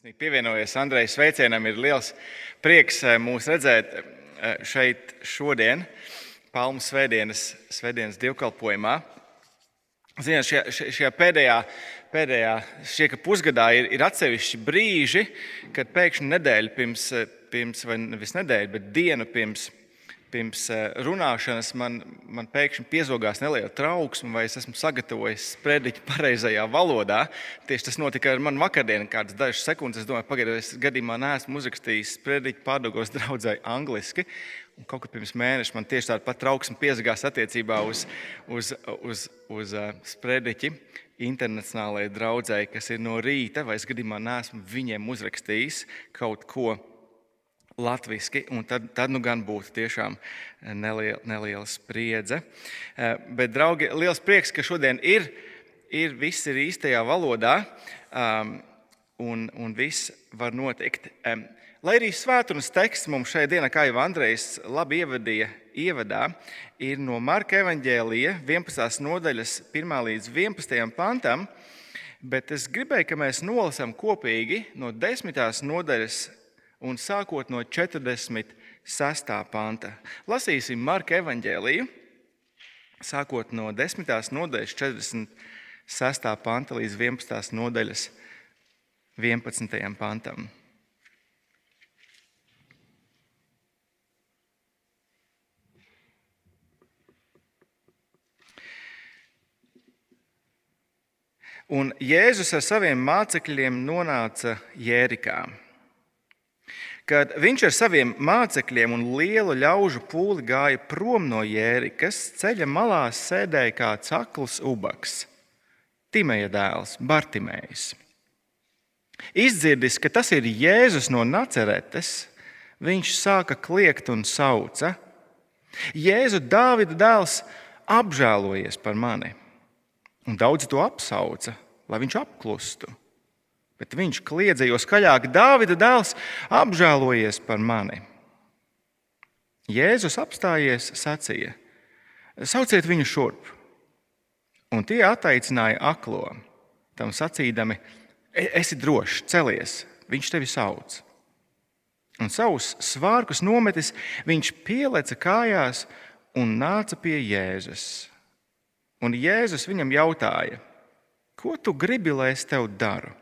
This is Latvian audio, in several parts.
Pievienojies Andrei sveicienam. Ir liels prieks eh, mūs redzēt eh, šeit šodien, Palmu svētdienas, svētdienas dievkalpojumā. Ziniet, šajā, šajā pēdējā, pēdējā šie, pusgadā ir, ir atsevišķi brīži, kad pēkšņi nedēļa pirms, pirms, vai nevis nedēļa, bet dienu pirms pirms eh, runāšanas man, man pēkšņi piezogās neliela trauksme, vai es esmu sagatavojis sprediķi pareizajā valodā. Tieši tas notika ar mani vakardien, kādas dažas sekundes. Es domāju, pagaidiet, es gadījumā neesmu uzrakstījis sprediķi pārdagos draudzē angliski. Un kaut kā pirms mēneša man tieši tāda pati trauksme piezagās attiecībā uz, uz, uz, uz uh, sprediķi internacionālajai draudzēji, kas ir no rīta, vai es gadījumā neesmu viņiem uzrakstījis kaut ko latviešu, un tad, tad nu gan būtu tiešām neliela, neliela spriedze. Eh, bet, draugi, liels prieks, ka šodien ir, ir viss ir īstajā valodā, um, un, un viss var notikt. Um, lai arī svētdienas teksts mums šajā dienā, kā jau Andrejs labi ievadīja, ievadā, ir no Marka evaņģēlija 11. nodaļas 1 līdz 11. pantam, bet es gribēju, ka mēs nolasām kopīgi no 10. nodaļas un sākot no 46. panta. Lasīsim Marka evaņģēliju, sākot no 10. nodaļas 46. panta līdz 11. nodaļas 11. pantam. Un Jēzus ar saviem mācekļiem nonāca Jērikā. Kad viņš ar saviem mācekļiem un lielu ļaužu pūli gāja prom no Jērikas, ceļa malā sēdēja kāds akls ubaks, Timeja dēls, Bartimējs. Izdzirdis, ka tas ir Jēzus no Naceretes, viņš sāka kliegt un sauca: Jēzu, Dāvida dēls, apžēlojies par mani! Un daudzi to apsauca, lai viņš apklustu. Bet viņš kliedza jo skaļāk: Dāvida dēls, apžēlojies par mani! Jēzus apstājies, sacīja: Sauciet viņu šurp! Un tie attaicināja aklo, tam sacīdami: e, Esi drošs, celies, viņš tevi sauc! Un savus svārkus nometis, viņš pieleca kājās un nāca pie Jēzus. Un Jēzus viņam jautāja: Ko tu gribi, lai es tev daru?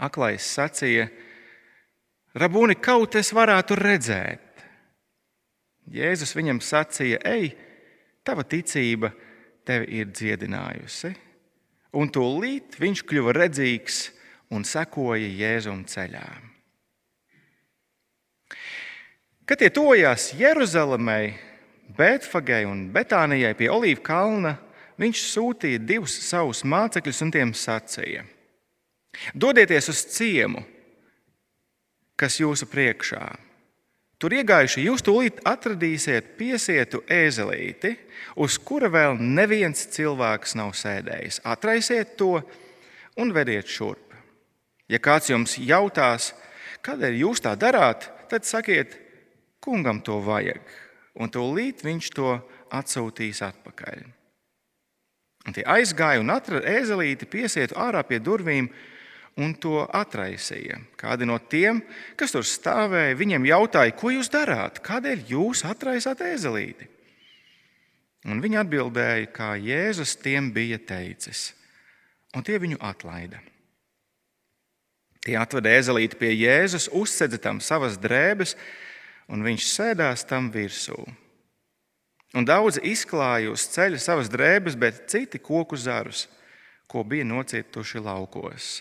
Aklais sacīja, Rabūni, kaut es varētu redzēt. Jēzus viņam sacīja, ej, tava ticība tevi ir dziedinājusi. Un tūlīt viņš kļuva redzīgs un sekoja Jēzum ceļā. Kad tie tojās Jeruzalemē, Bētfagai un Betānijai pie Olīvu kalna, viņš sūtīja divus savus mācekļus un tiem sacīja: Dodieties uz ciemu, kas jūsu priekšā. Tur iegājuši jūs tūlīt atradīsiet piesietu ēzelīti, uz kura vēl neviens cilvēks nav sēdējis. Atraisiet to un vediet šurp. Ja kāds jums jautās, kādēļ jūs tā darāt, tad sakiet, kungam to vajag, un tūlīt viņš to atsūtīs atpakaļ. Un tie aizgāja un atrada ēzelīti piesietu ārā pie durvīm un to atraisīja. Kādi no tiem, kas tur stāvēja, viņiem jautāja, ko jūs darāt, kādēļ jūs atraisāt ēzelīti? Un viņi atbildēja, kā Jēzus tiem bija teicis, un tie viņu atlaida. Tie atveda ēzelīti pie Jēzus, uzsedza tam savas drēbes, un viņš sēdās tam virsū. Un daudzi izklāja uz ceļa savas drēbes, bet citi koku zarus, ko bija nocietuši laukos.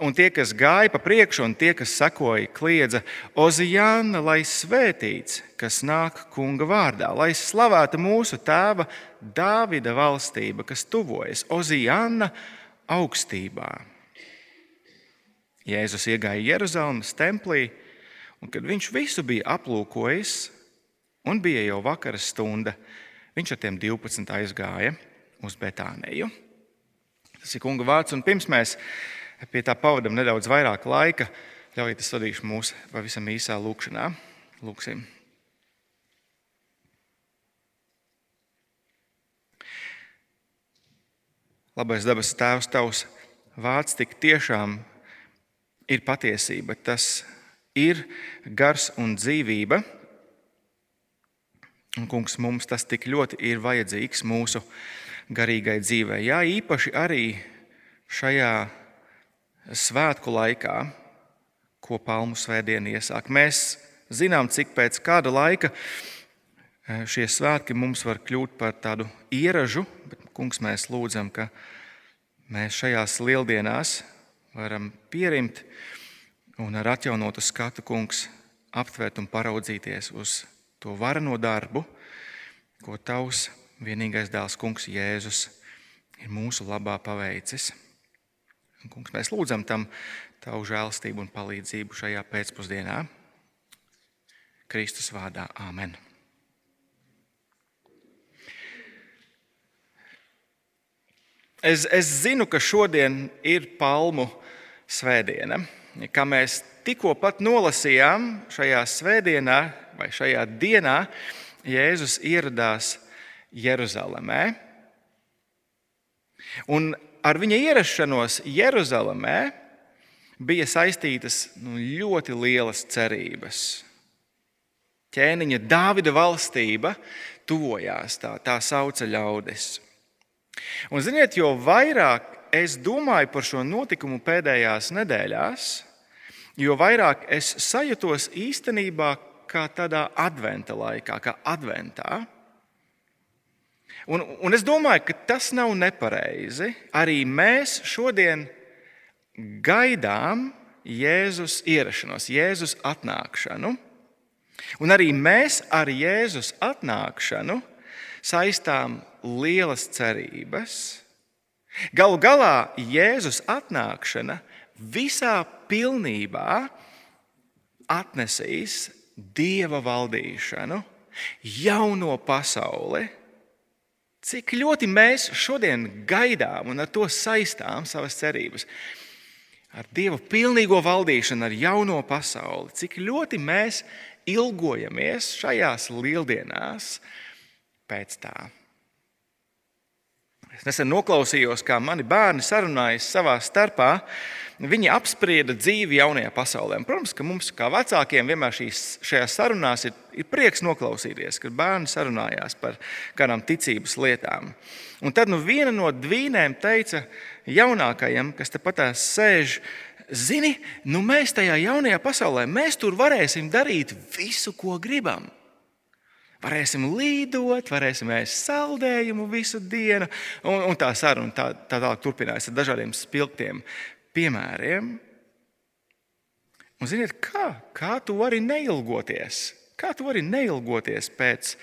Un tie, kas gāja pa priekšu, un tie, kas sekoja, kliedza: Ozijāna, lai svētīts, kas nāk kunga vārdā, lai slavēta mūsu tēva Dāvida valstība, kas tuvojas Ozijāna augstībā. Jēzus iegāja Jeruzalemes templī, un kad viņš visu bija aplūkojis, un bija jau vakara stunda, viņš ar tiem 12 aizgāja uz Betāniju. Tas ir kunga vārds, un pirms mēs pie tā pavadām nedaudz vairāk laika, ļaujiet, es vadīšu mūsu pavisam īsā lūkšanā. Lūksim. Labais dabas Tēvs, Tavs vārds tik tiešām ir patiesība. Tas ir gars un dzīvība. Un, kungs, mums tas tik ļoti ir vajadzīgs mūsu garīgai dzīvei. Jā, īpaši arī šajā svētku laikā, ko Palmu svētdiena iesāk. Mēs zinām, cik pēc kāda laika eh, šie svētki mums var kļūt par tādu ieražu, bet, kungs, mēs lūdzam, ka mēs šajās lieldienās varam pierimt un ar atjaunotu skatu, kungs, aptvērt un paraudzīties uz to varano darbu, ko tavs vienīgais dēls, kungs, Jēzus, ir mūsu labā paveicis. Un, kungs, mēs lūdzam tam tavu žēlstību un palīdzību šajā pēcpusdienā. Kristus vārdā Āmen. Es, es zinu, ka šodien ir palmu svētdiena. Kā mēs tikko nolasījām, šajā svētdienā vai šajā dienā Jēzus ieradās Jeruzalemē. Un ar viņa ierašanos Jeruzalemē bija saistītas nu, ļoti lielas cerības. Ķēniņa Dāvida valstība tuvojās, tā, tā sauca ļaudis. Un, ziniet, jo vairāk es domāju par šo notikumu pēdējās nedēļās, jo vairāk es sajūtos īstenībā kā tādā adventa laikā, kā adventā. Un, un es domāju, ka tas nav nepareizi. Arī mēs šodien gaidām Jēzus ierašanos, Jēzus atnākšanu. Un arī mēs ar Jēzus atnākšanu saistām lielas cerības. Galu galā Jēzus atnākšana visā pilnībā atnesīs dieva valdīšanu, jauno pasauli. Cik ļoti mēs šodien gaidām un ar to saistām savas cerības. Ar Dieva pilnīgo valdīšanu, ar jauno pasauli. Cik ļoti mēs ilgojamies šajās lieldienās pēc tā. Es nesen noklausījos, kā mani bērni sarunājas savā starpā. Viņi apsprieda dzīvi jaunajā pasaulē. Protams, ka mums, kā vecākiem, vienmēr šīs, šajās sarunās ir, ir prieks noklausīties, kad bērni sarunājās par kādām ticības lietām. Un tad nu, viena no dvīnēm teica jaunākajam, kas tepat sēž, zini, nu mēs tajā jaunajā pasaulē, mēs tur varēsim darīt visu, ko gribam. Varēsim līdot, varēsim ēst saldējumu visu dienu. Un, un tā saruna tā, tā tālāk turpinājās ar dažādiem spilgtiem piemēriem. Un, ziniet, kā, kā tu vari neilgoties? Kā tu vari neilgoties pēc,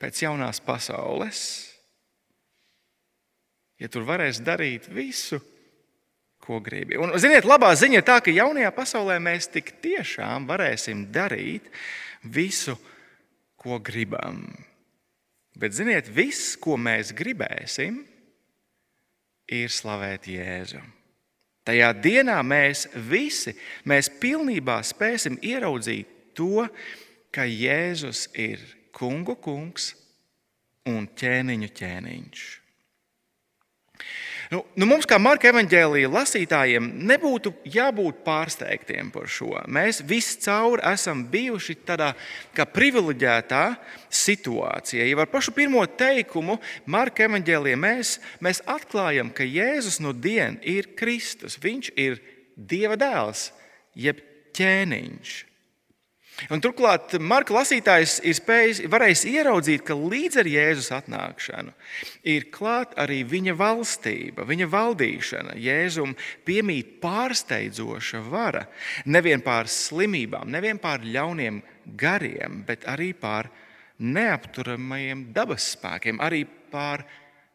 pēc jaunās pasaules? Ja tur varēs darīt visu, ko gribi. Un, ziniet, labā ziņa ir tā, ka jaunajā pasaulē mēs tik tiešām varēsim darīt visu, ko gribam. Bet, ziniet, viss, ko mēs gribēsim, ir slavēt Jēzu. Tajā dienā mēs visi, mēs pilnībā spēsim ieraudzīt to, ka Jēzus ir kungu kungs un ķēniņu ķēniņš. Nu, nu mums, kā Marka evanģēlīja lasītājiem, nebūtu jābūt pārsteigtiem par šo. Mēs viscaur esam bijuši tādā kā privileģētā situācijā. Jau ar pašu pirmo teikumu Marka evanģēlijā mēs, mēs atklājam, ka Jēzus no dienas ir Kristus. Viņš ir Dieva dēls, jeb ķēniņš. Un turklāt Marka lasītājs ir spējis, varējis ieraudzīt, ka līdz ar Jēzus atnākšanu ir klāta arī viņa valstība, viņa valdīšana. Jēzum piemīt pārsteidzoša vara nevien pār slimībām, nevien pār ļauniem gariem, bet arī pār neapturamajiem dabas spēkiem, arī pār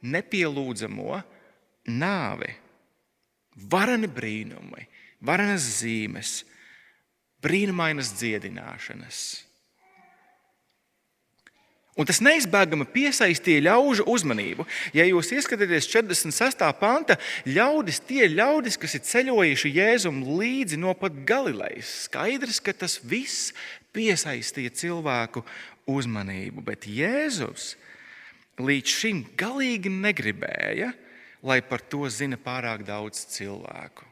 nepielūdzamo nāvi. Varani brīnumi, varenas zīmes brīnumainas dziedināšanas. Un tas neizbēgami piesaistīja ļaužu uzmanību. Ja jūs ieskatāties 46. panta, ļaudis, tie ļaudis, kas ir ceļojuši Jēzum līdzi no pat Galilejas, skaidrs, ka tas viss piesaistīja cilvēku uzmanību. Bet Jēzus līdz šim galīgi negribēja, lai par to zina pārāk daudz cilvēku.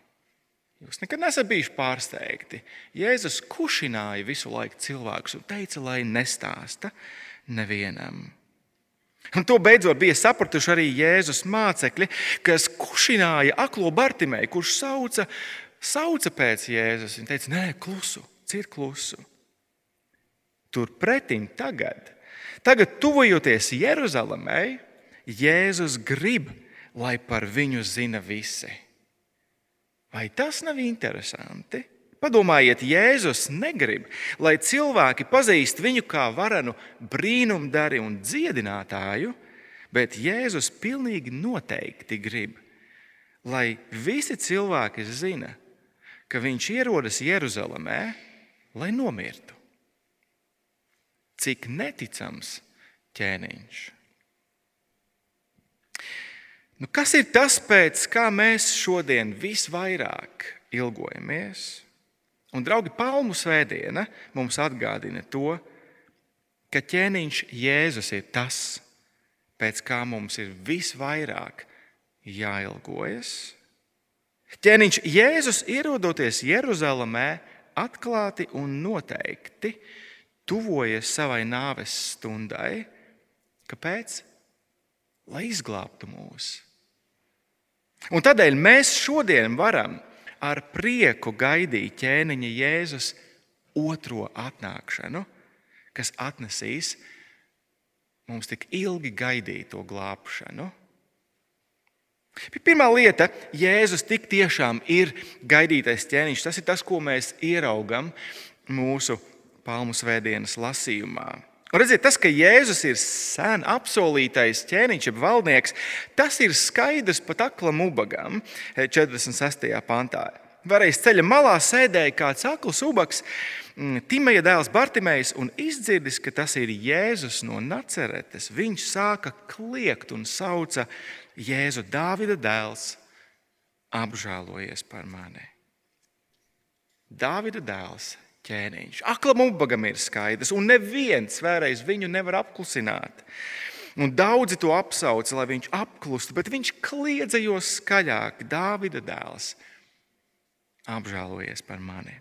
Jūs nekad nesat bijuši pārsteigti. Jēzus kušināja visu laiku cilvēkus un teica, lai nestāsta nevienam. Un to beidzot bija sapratuši arī Jēzus mācekļi, kas kušināja aklo Bartimēju, kurš sauca, sauca pēc Jēzus. Viņš teica, nē, klusu, ciet klusu. Turpretim tagad, tagad tuvojoties Jeruzalemē, Jēzus grib, lai par viņu zina visi. Vai tas nav interesanti? Padomājiet, Jēzus negrib, lai cilvēki pazīst viņu kā varenu brīnumdari un dziedinātāju, bet Jēzus pilnīgi noteikti grib, lai visi cilvēki zina, ka viņš ierodas Jeruzalemē, lai nomirtu. Cik neticams ķēniņš! Nu, kas ir tas, pēc kā mēs šodien visvairāk ilgojamies? Un, draugi, palmu svētdiena mums atgādina to, ka ķēniņš Jēzus ir tas, pēc kā mums ir visvairāk jāilgojas. Ķēniņš Jēzus ierodoties Jeruzalemē, atklāti un noteikti tuvojas savai nāves stundai. Kāpēc? Lai izglābtu mūs. Un tādēļ mēs šodien varam ar prieku gaidīja ķēniņa Jēzus otro atnākšanu, kas atnesīs mums tik ilgi gaidīto glābšanu. Pirmā lieta, Jēzus tik tiešām ir gaidītais ķēniņš. Tas ir tas, ko mēs ieraugam mūsu palmu svētdienas lasījumā. Un redziet, tas, ka Jēzus ir sen apsolītais ķēniņš, jeb valdnieks, tas ir skaidrs pat aklam ubagam 46. pantā. Varēs ceļa malā sēdēja kāds akls ubaks, mm, Timeja dēls Bartimējs, un izdzirdis, ka tas ir Jēzus no Naceretes. Viņš sāka kliegt un sauca Jēzu Dāvida dēls, apžēlojies par mani. Dāvida dēls, ķēniņš. Aklam ubagam ir skaidrs, un neviens vēlreiz viņu nevar apklusināt. Un daudzi to apsauca, lai viņš apklustu, bet viņš kliedzējos skaļāk, Dāvida dēls, apžēlojies par mani.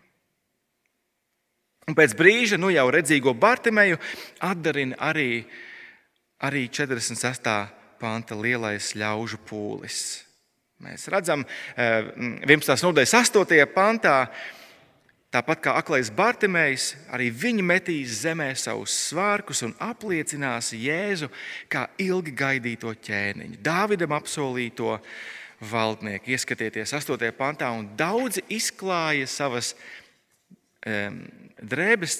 Un pēc brīža, nu jau redzīgo Bartimeju, atdarina arī, arī 46. panta lielais ļaužu pūlis. Mēs redzam, 11. nodaļas 8. pantā, Tāpat kā aklais Bartimējs, arī viņi metīs zemē savus svārkus un apliecinās Jēzu kā ilgi gaidīto ķēniņu, Dāvidam apsolīto valdnieku. Ieskatieties 8. pantā, un daudzi izklāja savas um, drēbes,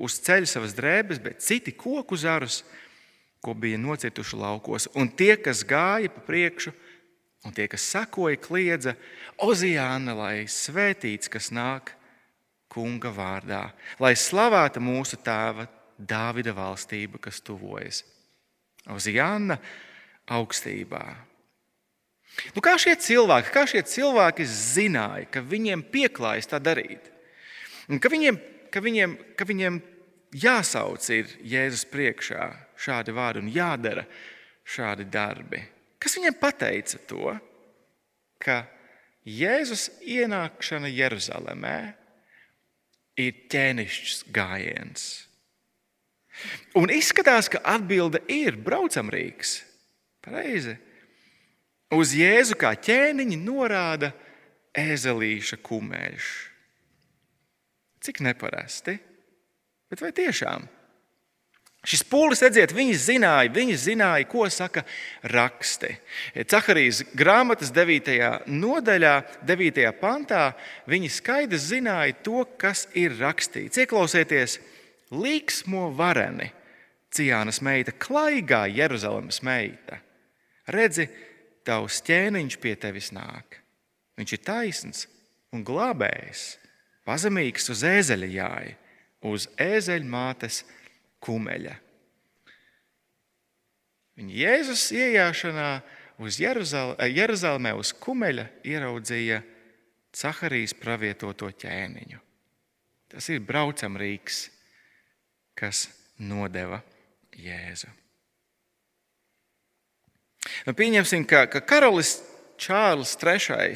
uz ceļa savas drēbes, bet citi koku zarus, ko bija nocirtuši laukos. Un tie, kas gāja pa priekšu, un tie, kas sekoja, kliedza: Ozijāna, lai svētīts, kas nāk! Kunga vārdā, lai slavēta mūsu tēva Dāvida valstība, kas tuvojas uz Jāna augstībā. Nu, kā šie cilvēki, kā šie cilvēki zināja, ka viņiem pieklājas tā darīt? Un ka viņiem, ka viņiem, ka viņiem jāsauc ir Jēzus priekšā šādi vārdi un jādara šādi darbi. Kas viņiem pateica to, ka Jēzus ienākšana Jeruzalemē ir ķēnišķs gājiens. Un izskatās, ka atbilde ir braucam rīks. Pareizi. Uz Jēzu kā ķēniņu norāda ezelīša kumeļš. Cik neparasti, bet vai tiešām? Šis pūlis, redziet, viņi zināja, viņi zināja, ko saka raksti. Cakarijas grāmatas 9. nodaļā, 9. pantā, viņi skaidri zināja to, kas ir rakstīts. Ieklausieties, līksmo vareni, Cijānas meita, klaigā Jeruzalemes meita. Redzi, tavs ķēniņš pie tevis nāk. Viņš ir taisns un glābējs, pazemīgs uz ēzeļa jāja, uz ēzeļa mātes kumeļa. Viņa Jēzus ienākšanā uz Jeruzalemē uz kumeļa ieraudzīja Caharijas pravietoto ķēniņu. Tas ir braucam rīks, kas nodeva Jēzu. Nu, pieņemsim, ka, ka karalis Čārlis III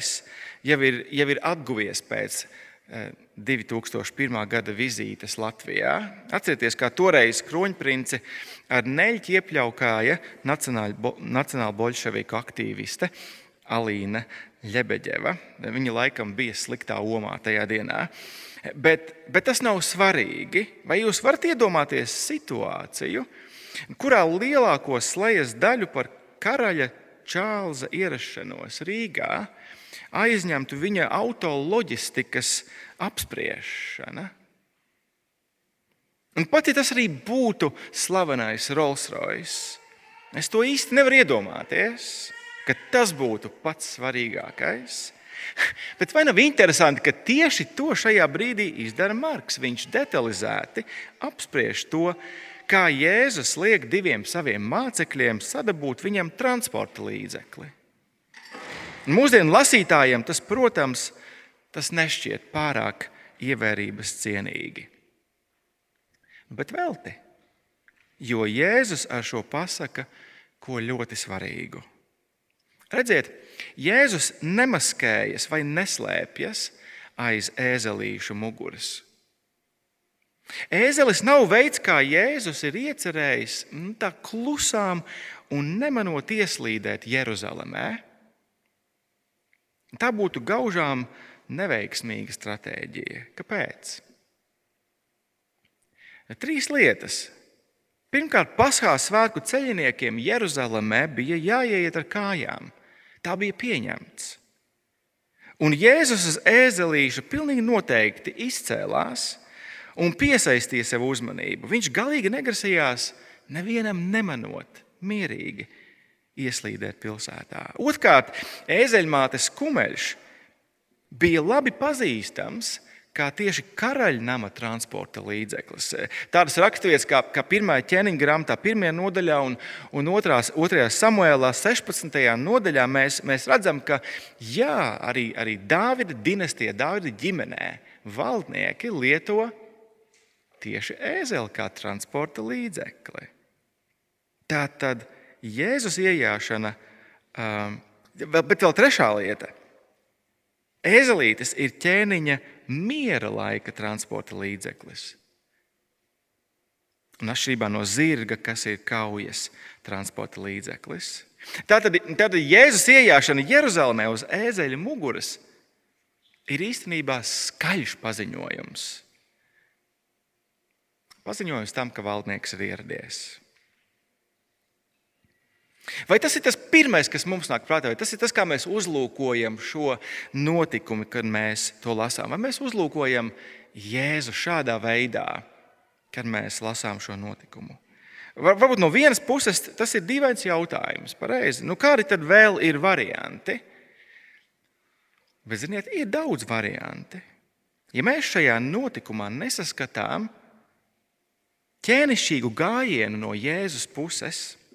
jau ir, jau ir atguvies pēc 2001. Eh, gada vizītes Latvijā. Atcerieties, kā toreiz kroņprinci ar neļķi iepļaukāja nacionāla bolševiku aktīviste Alīna Ļebeģeva. Viņa laikam bija sliktā omā tajā dienā. Bet, bet tas nav svarīgi. Vai jūs varat iedomāties situāciju, kurā lielāko slejas daļu par karaļa Čārlza ierašanos Rīgā aizņemtu viņa autoloģistikas apspriešana. Un pat ja tas arī būtu slavenais Rolls Royce, es to īsti nevaru iedomāties, ka tas būtu pats svarīgākais. Bet vai nav interesanti, ka tieši to šajā brīdī izdara Marks? Viņš detalizēti apspriež to, kā Jēzus liek diviem saviem mācekļiem sadabūt viņam transporta līdzekli. Mūsdienu lasītājiem tas, protams, tas nešķiet pārāk ievērības cienīgi. Bet velti, jo Jēzus ar šo pasaka ko ļoti svarīgu. Redziet, Jēzus nemaskējas vai neslēpjas aiz ēzelīšu muguras. Ēzelis nav veids, kā Jēzus ir iecerējis nu, tā klusām un nemanot ieslīdēt Jeruzalemē. Tā būtu gaužām neveiksmīga stratēģija. Kāpēc? Trīs lietas. Pirmkārt, Paskās svētku ceļiniekiem Jeruzalemē bija jāiet ar kājām. Tā bija pieņemts. Un Jēzus uz ēzelīša pilnīgi noteikti izcēlās un piesaistīja sev uzmanību. Viņš galīgi negrasījās nevienam nemanot, mierīgi ieslīdēt pilsētā. Otrkārt, ezeļmātes kumeļš bija labi pazīstams kā tieši karaļnama transporta līdzeklis. Tādas raksturvietas kā, kā pirmā ķēniņa grāmatā, pirmajā nodaļā un, un otrās, otrajā samuēlā, 16. nodaļā, mēs, mēs redzam, ka jā, arī, arī Dāvida dinastijā, Dāvida ģimenē valdnieki lieto tieši ēzeli kā transporta līdzekli. Tā tad Jēzus ienākšana, um, bet vēl trešā lieta. Ezelītes ir ķēniņa miera laika transporta līdzeklis. Un atšķirībā no zirga, kas ir kaujas transporta līdzeklis. Tātad, tātad Jēzus ienākšana Jeruzalemē uz ēzeļa muguras ir īstenībā skaļš paziņojums Paziņojums tam, ka valdnieks ir ieradies. Vai tas ir tas pirmais, kas mums nāk prātā, vai tas ir tas, kā mēs uzlūkojam šo notikumu, kad mēs to lasām? Vai mēs uzlūkojam Jēzu šādā veidā, kad mēs lasām šo notikumu? Varbūt no vienas puses tas ir dīvains jautājums. Pareizi. Nu, kādi tad vēl ir varianti? Bet, ziniet, ir daudz varianti. Ja mēs šajā notikumā nesaskatām ķēnišķīgu gājienu no Jēzus puses, tad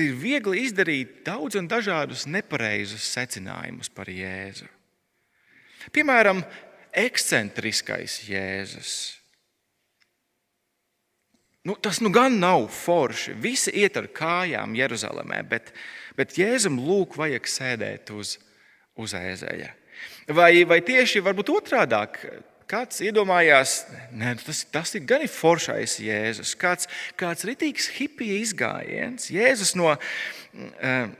ir viegli izdarīt daudz un dažādus nepareizus secinājumus par Jēzu. Piemēram, ekscentriskais Jēzus. Nu, tas nu gan nav forši. Visi iet ar kājām Jeruzalemē, bet, bet Jēzum lūk, vajag sēdēt uz, uz ēzeļa. Vai, vai tieši otrādi Kāds iedomājās, ka tas, tas ir gan foršais Jēzus, kāds, kāds ritīgs hipija izgājiens. Jēzus no, uh,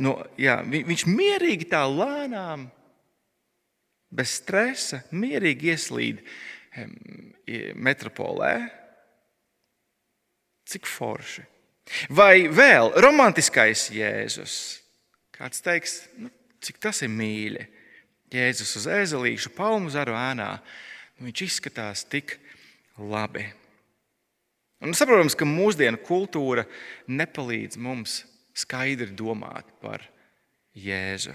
no, jā, viņš mierīgi tā lēnām, bez stresa, mierīgi ieslīd metropolē. Cik forši. Vai vēl romantiskais Jēzus? Kāds teiks, nu, cik tas ir mīļi. Jēzus uz ēzelīšu palmu zaru ēnā. Nu, viņš izskatās tik labi. Un saprotams, ka mūsdienu kultūra nepalīdz mums skaidri domāt par Jēzu.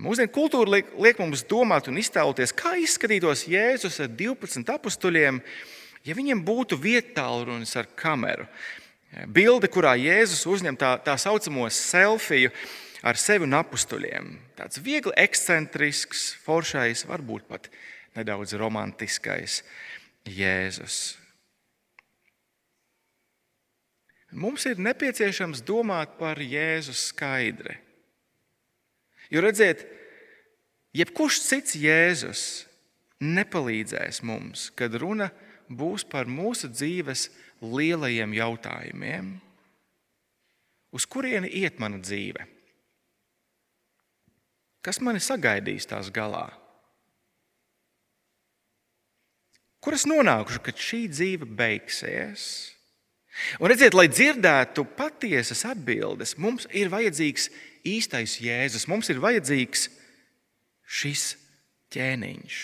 Mūsdienu kultūra liek, liek mums domāt un iztēloties, kā izskatītos Jēzus ar 12 apstuļiem, ja viņiem būtu vietālurunis ar kameru. Bilde, kurā Jēzus uzņem tā, tā saucamo selfiju, ar sevi un apstuļiem. Tāds viegli ekscentrisks, foršais, varbūt pat nedaudz romantiskais Jēzus. Mums ir nepieciešams domāt par Jēzu skaidri. Jo redziet, jebkurš cits Jēzus nepalīdzēs mums, kad runa būs par mūsu dzīves lielajiem jautājumiem. Uz kurieni iet mana dzīve? Kas mani sagaidīs tās galā? Kur es nonākušu, kad šī dzīve beigsies? Un redziet, lai dzirdētu patiesas atbildes, mums ir vajadzīgs īstais Jēzus. Mums ir vajadzīgs šis ķēniņš,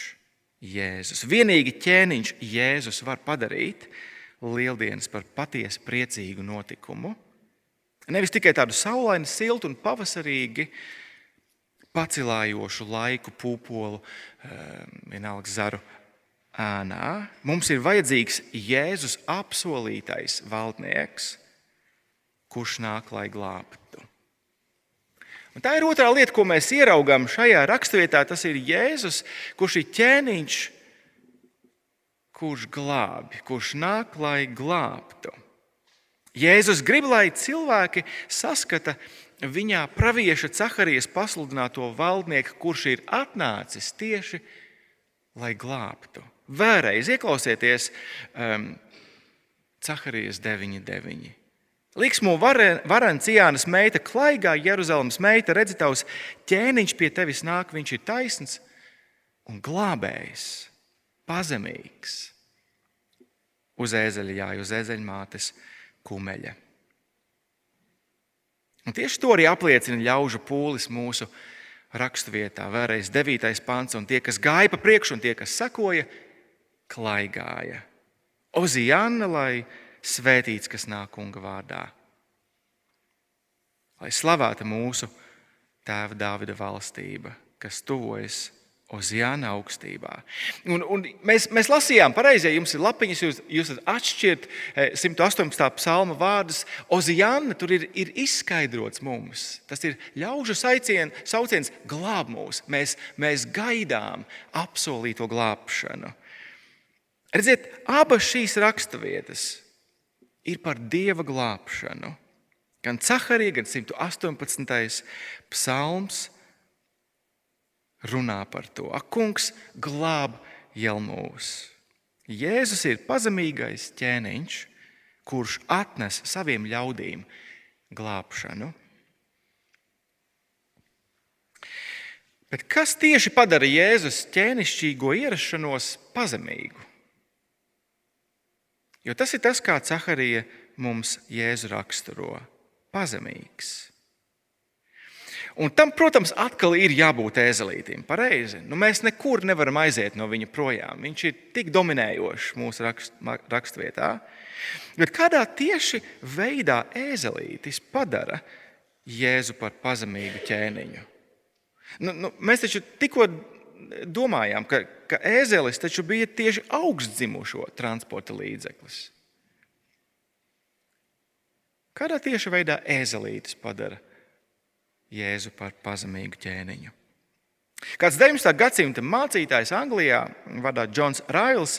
Jēzus. Vienīgi ķēniņš Jēzus var padarīt lieldienas par patiesi priecīgu notikumu. Nevis tikai tādu saulainu, siltu un pavasarīgi pacilājošu laiku, pūpolu, eh, vienalga zaru ēnā. Mums ir vajadzīgs Jēzus apsolītais valdnieks, kurš nāk, lai glābtu. Un tā ir otrā lieta, ko mēs ieraugām šajā raksturvietā. Tas ir Jēzus, kurš ir ķēniņš, kurš glābi, kurš nāk, lai glābtu. Jēzus grib, lai cilvēki saskata viņā pravieša Caharijas pasludināto valdnieku, kurš ir atnācis tieši lai glābtu. Vēlreiz ieklausieties um, Caharijas 9.9. Liksmu varens Jānis meita, klaigā Jeruzalemes meita, redzi, tavs ķēniņš pie tevis nāk, viņš ir taisns un glābējs, pazemīgs. Uz ēzeļa jāj, uz ēzeļmātes kumeļa. Un tieši to arī apliecina ļaužu pūlis mūsu raksturvietā. Vēlreiz 9. pants, un tie, kas gāja pa priekšu, un tie, kas sekoja, klaigāja. Ozijāna, lai svētīts, kas nāk kunga vārdā. Lai slavēta mūsu tēva Dāvida valstība, kas tuvojas Ozijāna augstībā. Un, un mēs, mēs lasījām, pareizi, ja jums ir lapiņas, jūs, jūs atšķirat 118. Eh, psalma vārdus. Ozijāna tur ir, ir izskaidrots mums. Tas ir ļaužu saicien, sauciens glāb mūs. Mēs, mēs gaidām apsolīto glābšanu. Redziet, abas šīs raksturvietas ir par dieva glābšanu. Gan Caharija, gan 118. psalms runā par to. Ak, kungs, glāb jau mūs. Jēzus ir pazemīgais ķēniņš, kurš atnes saviem ļaudīm glābšanu. Bet kas tieši padara Jēzus ķēnišķīgo ierašanos pazemīgu? Jo tas ir tas, kā Caharija mums Jēzu raksturo - pazemīgs. Un tam, protams, atkal ir jābūt ēzelītim. Pareizi. Nu, mēs nekur nevaram aiziet no viņa projām. Viņš ir tik dominējošs mūsu rakst, raksturvietā. Bet kādā tieši veidā ēzelītis padara Jēzu par pazemīgu ķēniņu? Nu, nu, mēs taču tikko domājām, ka, ka ēzelis bija tieši augstdzimušo transporta līdzeklis. Kādā tieši veidā ēzelītis padara Jēzu par pazemīgu ķēniņu. Kāds 19. gadsimta mācītājs Anglijā, vārdā Džons Rails,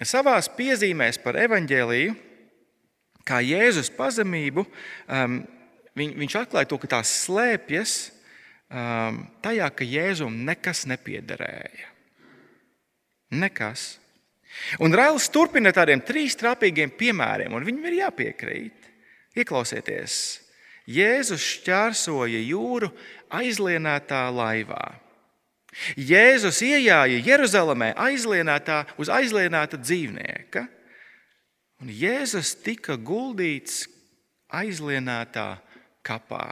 savā piezīmēs par evaņģēlīju, kā Jēzus pazemību, um, viņ, viņš atklāja to, ka tās slēpjas um, tajā, ka Jēzum nekas nepiederēja. Nekas. Un Rails turpina tādiem trīs trāpīgiem piemēriem, un viņam ir jāpiekrīt. Ieklausieties! Jēzus šķērsoja jūru aizlienētā laivā. Jēzus ienāca Jeruzalemē aizlienētā, uz aizlienēta dzīvnieka, un Jēzus tika guldīts aizlienētā kapā.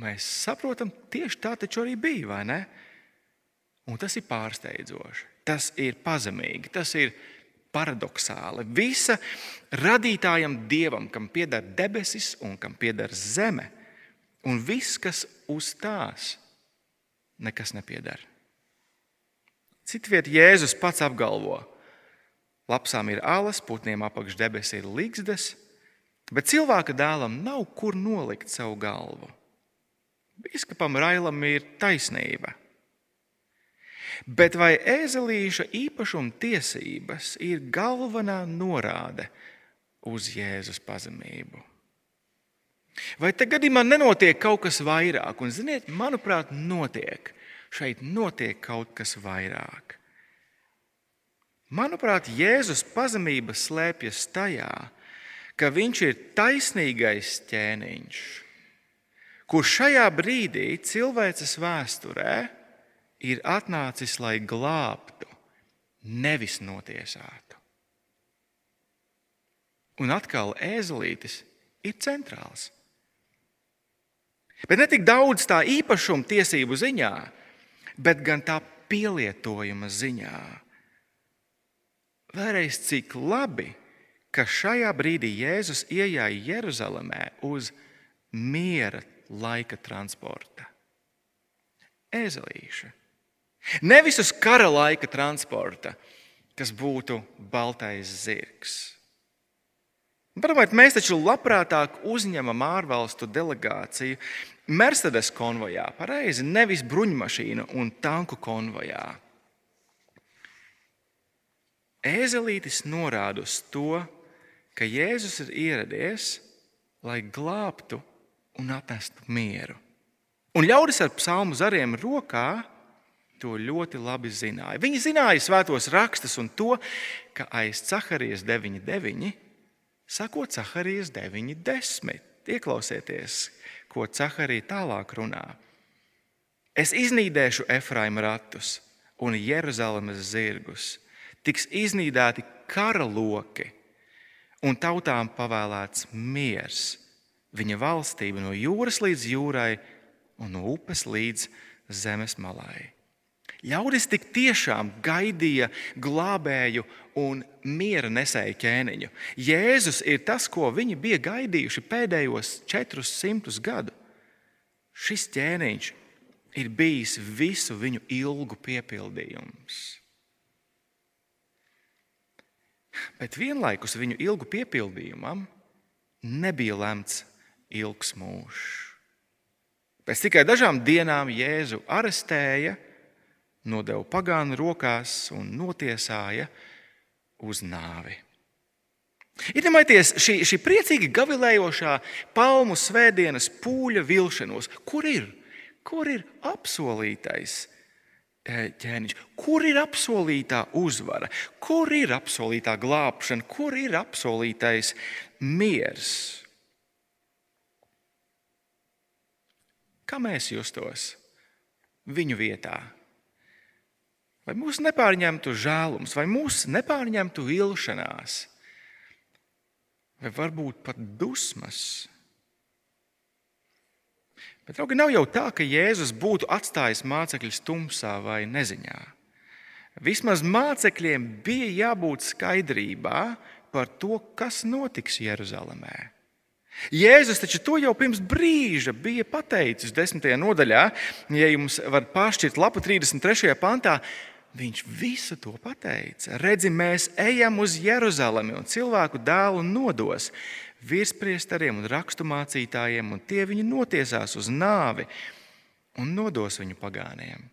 Mēs saprotam, tieši tā taču arī bija, vai ne? Un tas ir pārsteidzoši, tas ir pazemīgi, tas ir paradoxāli. Visa radītājam dievam, kam pieder debesis un kam pieder zeme, un viss, kas uz tās, nekas nepieder. Citviet Jēzus pats apgalvo, lapsām ir alas, putniem apakš debesis ir līgstas, bet cilvēka dēlam nav kur nolikt savu galvu. Biskupam Railam ir taisnība. Bet vai ēzelīša īpašuma tiesības ir galvenā norāde uz Jēzus pazemību. Vai te gadījumā nenotiek kaut kas vairāk? Un, ziniet, manuprāt, notiek. Šeit notiek kaut kas vairāk. Manuprāt, Jēzus pazemība slēpjas tajā, ka viņš ir taisnīgais ķēniņš, kurš šajā brīdī cilvēces vēsturē ir atnācis, lai glābtu, nevis notiesātu. Un atkal ēzelītis ir centrāls. Bet ne tik daudz tā īpašuma tiesību ziņā, bet gan tā pielietojuma ziņā. Vēlreiz, cik labi, ka šajā brīdī Jēzus ienāca Jeruzalemē uz miera laika transporta. Ezelīša. Nevis uz kara laika transporta, kas būtu baltais zirgs. Padomājiet, mēs taču labprātāk uzņemam ārvalstu delegāciju Mercedes konvojā, pareizi, nevis bruņmašīnu un tanku konvojā. Ēzelītis norāda uz to, ka Jēzus ir ieradies, lai glābtu un atnestu mieru. Un ļaudis ar psalmu zariem rokā to ļoti labi zināja. Viņi zināja svētos rakstus un to, ka aiz Caharijas 9.9 sako Caharijas 9.10. Ieklausieties, ko Caharija tālāk runā. Es iznīdēšu Efraima ratus un Jeruzalemes zirgus. Tiks iznīdēti kara loki un tautām pavēlēts miers. Viņa valstība no jūras līdz jūrai un no upes līdz zemes malai. Ļaudis tik tiešām gaidīja glābēju un miera nesēju ķēniņu. Jēzus ir tas, ko viņi bija gaidījuši pēdējos 400 gadus. Šis ķēniņš ir bijis visu viņu ilgu piepildījums. Bet vienlaikus viņu ilgu piepildījumam nebija lemts ilgs mūžs. Pēc tikai dažām dienām Jēzu arestēja, nodeva pagānu rokās un notiesāja uz nāvi. Iedomājieties šī, šī priecīgi gavilējošā palmu svētdienas pūļa vilšanos. Kur ir? Kur ir apsolītais e, ķēniņš? Kur ir apsolītā uzvara? Kur ir apsolītā glābšana? Kur ir apsolītais miers? Kā mēs justos viņu vietā? Vai mūs nepārņemtu žēlums, vai mūs nepārņemtu vilšanās, vai varbūt pat dusmas? Bet, draugi, nav jau tā, ka Jēzus būtu atstājis mācekļus tumsā vai neziņā. Vismaz mācekļiem bija jābūt skaidrībā par to, kas notiks Jeruzalemē. Jēzus taču to jau pirms brīža bija pateicis desmitajā nodaļā, ja jums var pāršķirt lapu 33. pantā. Viņš visu to pateica. Redzi, mēs ejam uz Jeruzalemi un cilvēku dēlu nodos virspriesteriem un raksturmācītājiem, un tie viņu notiesās uz nāvi un nodos viņu pagāniem.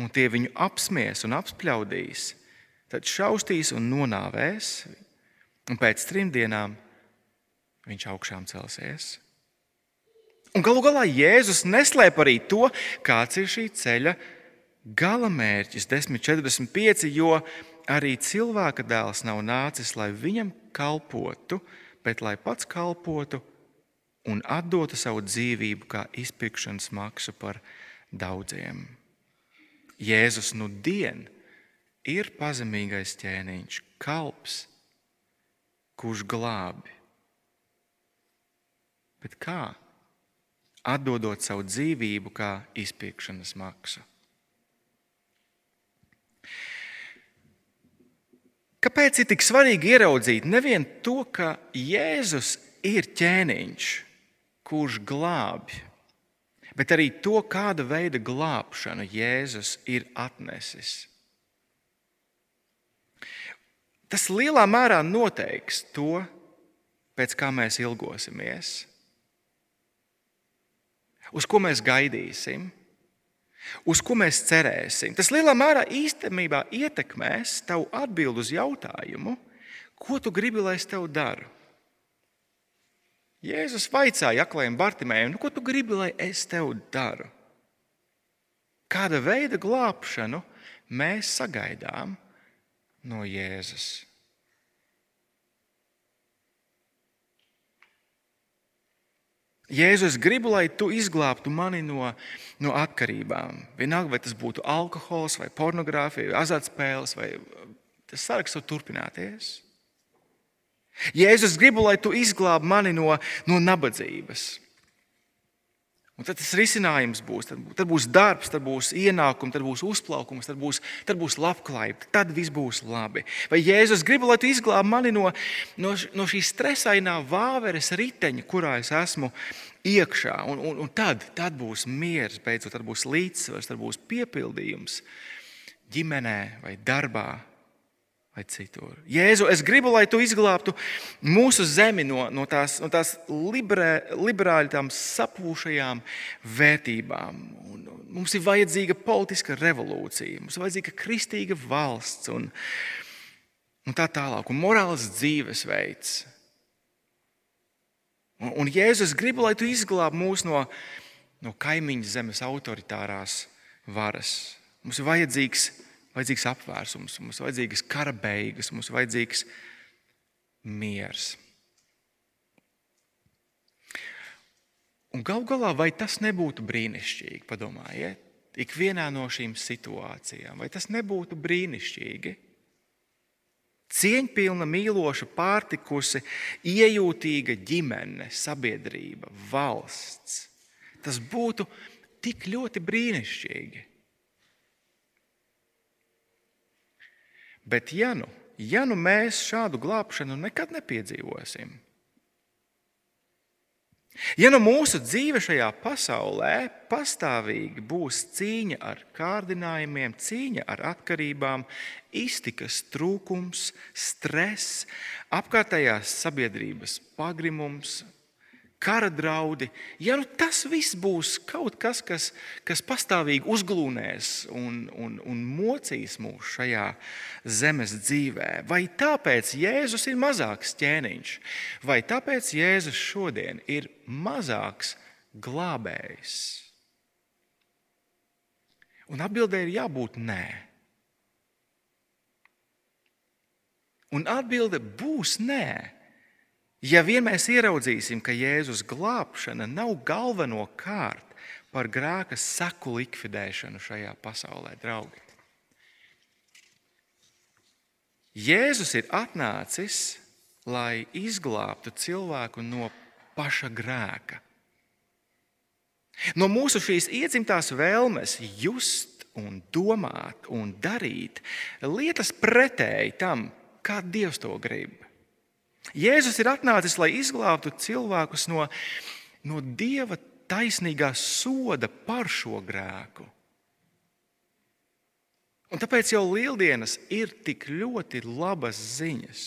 Un tie viņu apsmies un apspļaudīs, tad šaustīs un nonāvēs, un pēc trim dienām viņš augšām celsies. Un galu galā Jēzus neslēp arī to, kāds ir šī ceļa galamērķis 1045, jo arī cilvēka dēls nav nācis, lai viņam kalpotu, bet lai pats kalpotu un atdotu savu dzīvību kā izpirkšanas maksu par daudziem. Jēzus nu dien ir pazemīgais ķēniņš, kalps, kurš glābi. Bet kā? Atdodot savu dzīvību kā izpirkšanas maksu. Kāpēc ir tik svarīgi ieraudzīt nevien to, ka Jēzus ir ķēniņš, kurš glābj, bet arī to, kāda veida glābšanu Jēzus ir atnesis? Tas lielā mērā noteiks to, pēc kā mēs ilgosimies, uz ko mēs gaidīsim Uz ko mēs cerēsim? Tas lielā mērā īstenībā ietekmēs tavu atbildi uz jautājumu, ko tu gribi, lai es tev daru? Jēzus vaicāja aklajam Bartimējam, nu, ko tu gribi, lai es tev daru? Kāda veida glābšanu mēs sagaidām no Jēzus? Jēzu, es gribu, lai tu izglābtu mani no, no atkarībām. Vienalga, vai tas būtu alkohols, vai pornogrāfija, vai azartspēles, vai tas saraksts var turpināties. Jēzus, es gribu, lai tu izglābtu mani no, no nabadzības. Un tad tas risinājums būs, tad, tad būs darbs, tad būs ienākums, tad būs uzplaukums, tad būs, tad būs labklājība, tad viss būs labi. Vai Jēzus grib, lai tu izglābtu mani no, no, no šīs stresainā vāveres riteņa, kurā es esmu iekšā, un, un, un tad, tad būs miers, beidzot, tad būs līdzsvars, tad būs piepildījums ģimenē vai darbā vai citur. Jēzu, es gribu, lai tu izglābtu mūsu zemi no, no tās, no tās liberē, liberāļu tām sapūšajām vērtībām. Un mums ir vajadzīga politiska revolūcija, mums ir vajadzīga kristīga valsts un, un tā tālāk, un morāls dzīvesveids. Un, un Jēzus, es gribu, lai tu izglābtu mūs no, no kaimiņu zemes autoritārās varas. Mums ir vajadzīgs vajadzīgs apvērsums, mums vajadzīgas kara beigas, mums vajadzīgs miers. Un gal galā, vai tas nebūtu brīnišķīgi? Padomājiet, ikvienā no šīm situācijām, vai tas nebūtu brīnišķīgi? Cieņpilna, mīloša, pārtikusi, iejūtīga ģimene, sabiedrība, valsts. Tas būtu tik ļoti brīnišķīgi. Bet ja nu, ja nu mēs šādu glābšanu nekad nepiedzīvosim, ja nu mūsu dzīve šajā pasaulē pastāvīgi būs cīņa ar kārdinājumiem, cīņa ar atkarībām, iztikas trūkums, stress, apkārtējās sabiedrības pagrimums, kara draudi, ja nu tas viss būs kaut kas, kas, kas pastāvīgi uzglūnēs un, un, un mocīs mūs šajā zemes dzīvē, vai tāpēc Jēzus ir mazāks ķēniņš, vai tāpēc Jēzus šodien ir mazāks glābējs? Un atbildē ir jābūt nē. Un atbilde būs nē. Ja vien mēs ieraudzīsim, ka Jēzus glābšana nav galvenokārt par grēka saku likvidēšanu šajā pasaulē, draugi. Jēzus ir atnācis, lai izglābtu cilvēku no paša grēka. No mūsu šīs iedzimtās vēlmes just, un domāt un darīt lietas pretēji tam, kā Dievs to grib. Jēzus ir atnācis, lai izglābtu cilvēkus no, no dieva taisnīgā soda par šo grēku. Un tāpēc jau lieldienas ir tik ļoti labas ziņas.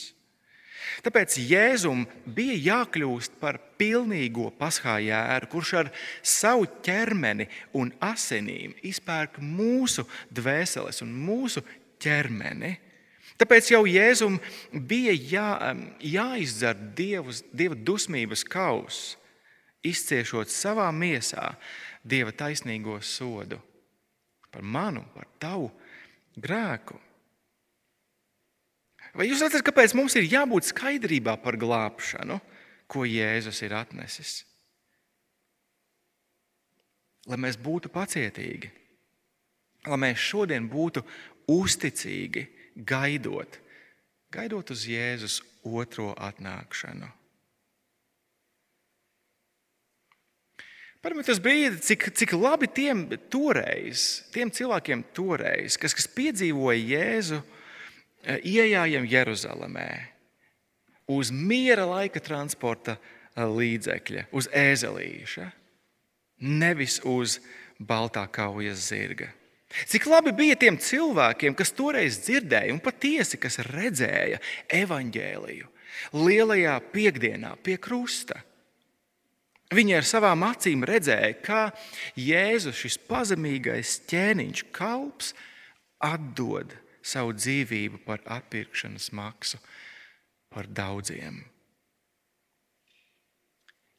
Tāpēc Jēzum bija jākļūst par pilnīgo paskājēru, kurš ar savu ķermeni un asinīm izpērk mūsu dvēseles un mūsu ķermeni. Tāpēc jau Jēzum bija jā, jāizdzer dievus, dieva dusmības kaus, izciešot savā miesā dieva taisnīgo sodu par manu, par tavu grēku. Vai jūs redzat, kāpēc mums ir jābūt skaidrībā par glābšanu, ko Jēzus ir atnesis? Lai mēs būtu pacietīgi, lai mēs šodien būtu uzticīgi gaidot, gaidot uz Jēzus otro atnākšanu. Padomājiet, tas brīdi, cik, cik labi tiem toreiz, tiem cilvēkiem toreiz, kas, kas piedzīvoja Jēzu, eh, ienākam Jeruzalemē uz miera laika transporta eh, līdzekļa, uz ēzelīša, nevis uz baltā kaujas zirga. Cik labi bija tiem cilvēkiem, kas toreiz dzirdēja un patiesi kas redzēja evaņģēliju lielajā piekdienā pie krusta. Viņi ar savām acīm redzēja, kā Jēzus, šis pazemīgais ķēniņš, kalps, atdod savu dzīvību par atpirkšanas maksu par daudziem.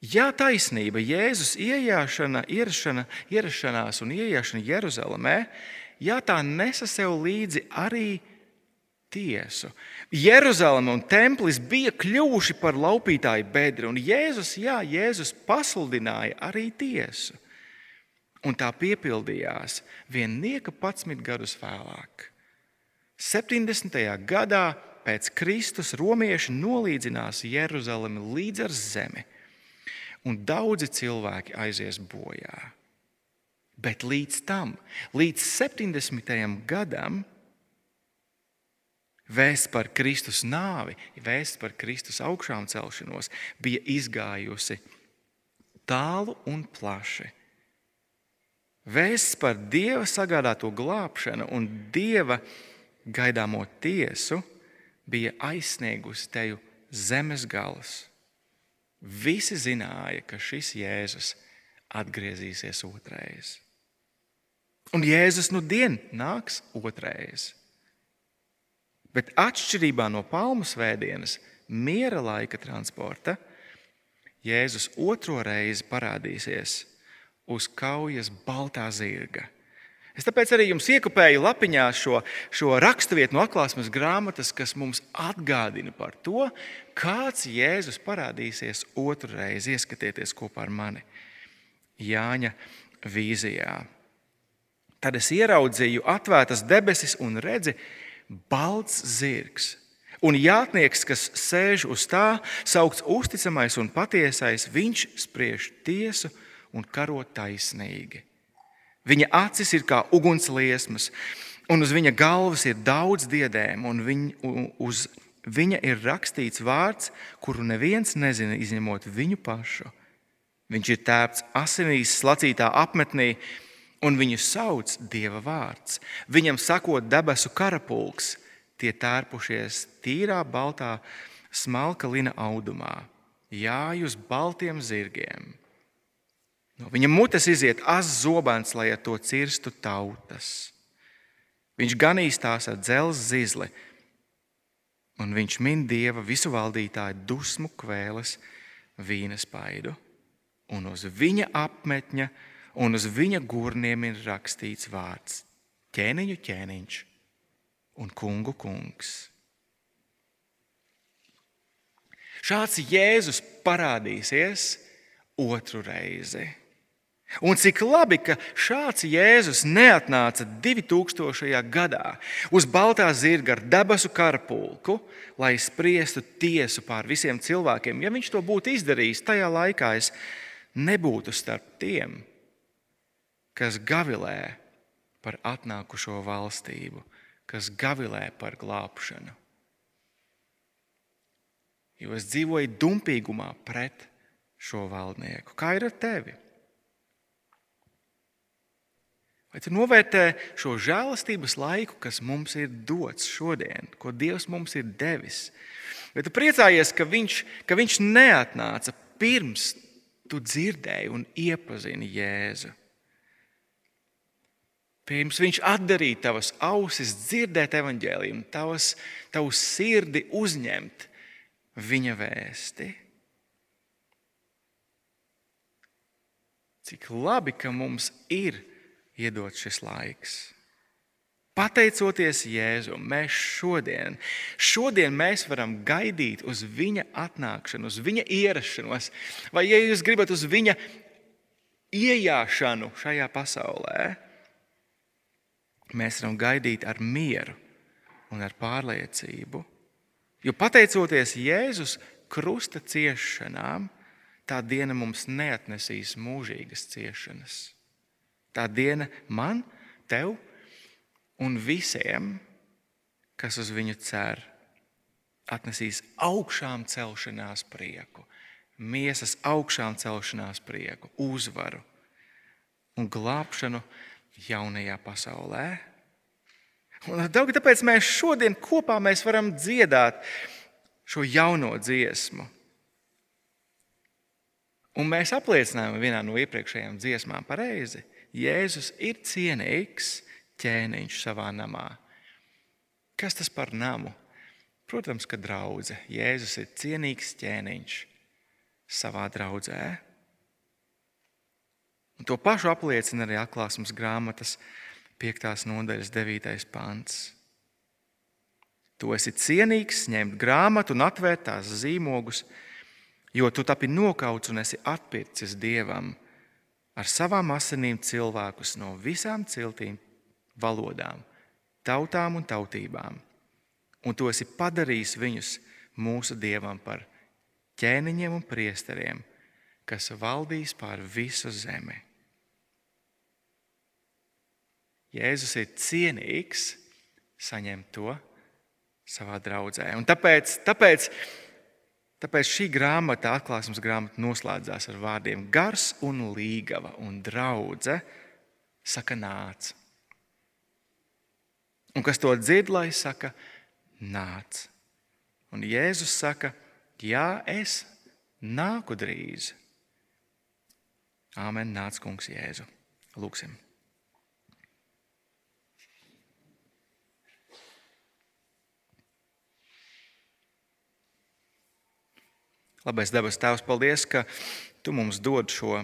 Ja taisnība, Jēzus ieiešana, ierašana, ierašanās un ieiešana Jeruzalemē, ja tā nesa sev līdzi arī tiesu. Jeruzaleme un templis bija kļuvuši par laupītāju bedri, un Jēzus, jā, Jēzus pasludināja arī tiesu. Un tā piepildījās viennieka 11 gadus vēlāk. 70. gadā pēc Kristus romieši nolīdzinās Jeruzalemi līdz ar zemi un daudzi cilvēki aizies bojā. Bet līdz tam, līdz 70. gadam, vēsts par Kristus nāvi, vēsts par Kristus augšām celšanos bija izgājusi tālu un plaši. Vēsts par Dieva sagādāto glābšanu un Dieva gaidāmo tiesu bija aizsniegusi teju zemes galus. Visi zināja, ka šis Jēzus atgriezīsies otrreiz. Un Jēzus nu dien nāks otrreiz. Bet atšķirībā no palmu svētdienas, miera laika transporta, Jēzus otro reizi parādīsies uz kaujas baltā zirga Es tāpēc arī jums iekopēju lapiņā šo, šo raksturvietu no atklāsmes grāmatas, kas mums atgādina par to, kāds Jēzus parādīsies otru reizi. Ieskatieties kopā ar mani Jāņa vīzijā. Tad es ieraudzīju atvērtas debesis un redzi balts zirgs. Un jātnieks, kas sēž uz tā, saukts uzticamais un patiesais, viņš spriež tiesu un karo taisnīgi. Viņa acis ir kā ugunsliesmas, un uz viņa galvas ir daudz diadēmu, un viņa, uz viņa ir rakstīts vārds, kuru neviens nezina, izņemot viņu pašu. Viņš ir tēpts asinīs, slacītā apmetnī, un viņu sauc Dieva vārds. Viņam sakot debesu karapulks, tie tērpušies tīrā, baltā, smalka lina audumā, jāj uz baltiem zirgiem No viņa mutes iziet azs zobens, lai ar to cirstu tautas. Viņš ganīs tās ar dzelzceļa zizli, un viņš min dieva visu valdītāju dusmu kvēles vīna spaidu. Un uz viņa apmetņa un uz viņa gurniem ir rakstīts vārds - ķēniņu ķēniņš un kungu kungs. Šāds Jēzus parādīsies otru reizi. Un cik labi, ka šāds Jēzus neatnāca 2000. gadā uz Baltā zirga ar debesu karapulku, lai spriestu tiesu pār visiem cilvēkiem. Ja viņš to būtu izdarījis, tajā laikā es nebūtu starp tiem, kas gavilē par atnākušo valstību, kas gavilē par glābšanu. Jo es dzīvoju dumpīgumā pret šo valdnieku. Kā ir ar tevi? Tu novērtē šo žēlastības laiku, kas mums ir dots šodien, ko Dievs mums ir devis? Tu priecājies, ka viņš, ka viņš neatnāca pirms tu dzirdēji un iepazini Jēzu? Pirms viņš atdarīja tavas ausis, dzirdēt evaņģēlījumu, tavas, tavu sirdi uzņemt viņa vēsti. Cik labi, ka mums ir iedot šis laiks. Pateicoties Jēzum, mēs šodien, šodien mēs varam gaidīt uz viņa atnākšanu, uz viņa ierašanos, vai, ja jūs gribat, uz viņa ienākšanu šajā pasaulē. Mēs varam gaidīt ar mieru un ar pārliecību. Jo pateicoties Jēzus krusta ciešanām, tā diena mums neatnesīs mūžīgas ciešanas. Tā diena man, tev un visiem, kas uz viņu cer, atnesīs augšām celšanās prieku, miesas augšām celšanās prieku, uzvaru un glābšanu jaunajā pasaulē. Un tāpēc mēs šodien kopā mēs varam dziedāt šo jauno dziesmu. Un mēs apliecinājām vienā no iepriekšējām dziesmām pareizi. Jēzus ir cienīgs ķēniņš savā namā. Kas tas par namu? Protams, ka draudzene. Jēzus ir cienīgs ķēniņš savā draudzē. Un to pašu apliecina arī atklāsmes grāmatas 5. nodaļas 9. pāns. Tu esi cienīgs ņemt grāmatu un atvērt tās zīmogus, jo tu tapi nokauts un esi atpircis dievam ar savām asinīm cilvēkus no visām ciltīm, valodām, tautām un tautībām. Un tu esi padarījis viņus mūsu dievam par ķēniņiem un priesteriem, kas valdīs pār visu zemi. Jēzus ir cienīgs saņemt to savā draudzē. Un tāpēc, tāpēc, tāpēc šī grāmata, atklāsmes grāmata, noslēdzās ar vārdiem gars un līgava un draudzē saka nāc. Un kas to dzird, lai saka, nāc. Un Jēzus saka, jā, es nāku drīz. Āmen, nāc, kungs, Jēzu. Lūksim! Labais debes Tēvs, paldies, ka Tu mums dod šo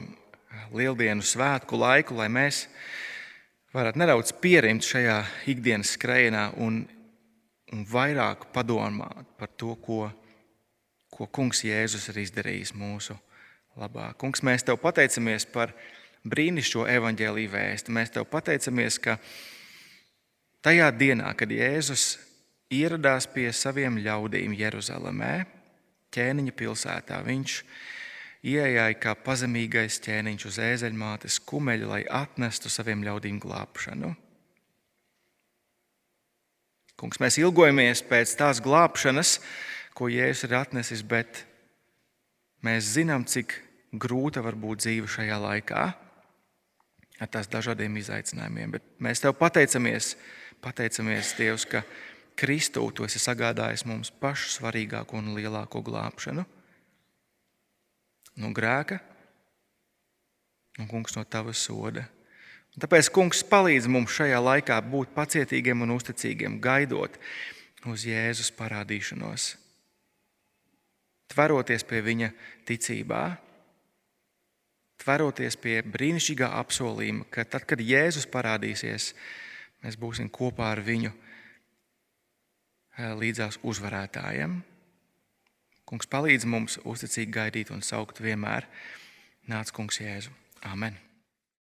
lieldienu svētku laiku, lai mēs varētu nedaudz pierimt šajā ikdienas skrējienā un, un vairāk padomāt par to, ko, ko Kungs Jēzus ir izdarījis mūsu labā. Kungs, mēs Tev pateicamies par brīnišķīgo evaņģēlīju vēstu. Mēs Tev pateicamies, ka tajā dienā, kad Jēzus ieradās pie saviem ļaudīm Jeruzalemē, ķēniņa pilsētā. Viņš ieejāja kā pazemīgais ķēniņš uz ēzeļmātes kumeļa, lai atnestu saviem ļaudīm glābšanu. Kungs, mēs ilgojamies pēc tās glābšanas, ko Jēzus ir atnesis, bet mēs zinām, cik grūta var būt dzīve šajā laikā ar tās dažādiem izaicinājumiem. Bet mēs tev pateicamies, pateicamies Dievs, ka Kristū tu esi sagādājis mums pašu svarīgāko un lielāko glābšanu. No grēka. Un kungs no tava soda. Un tāpēc kungs palīdz mums šajā laikā būt pacietīgiem un uzticīgiem, gaidot uz Jēzus parādīšanos, tveroties pie viņa ticībā, tveroties pie brīnišķīgā apsolījuma, ka tad, kad Jēzus parādīsies, mēs būsim kopā ar viņu līdzās uzvarētājiem. Kungs palīdz mums uzticīgi gaidīt un saukt vienmēr. Nāc, Kungs, Jēzu. Amen!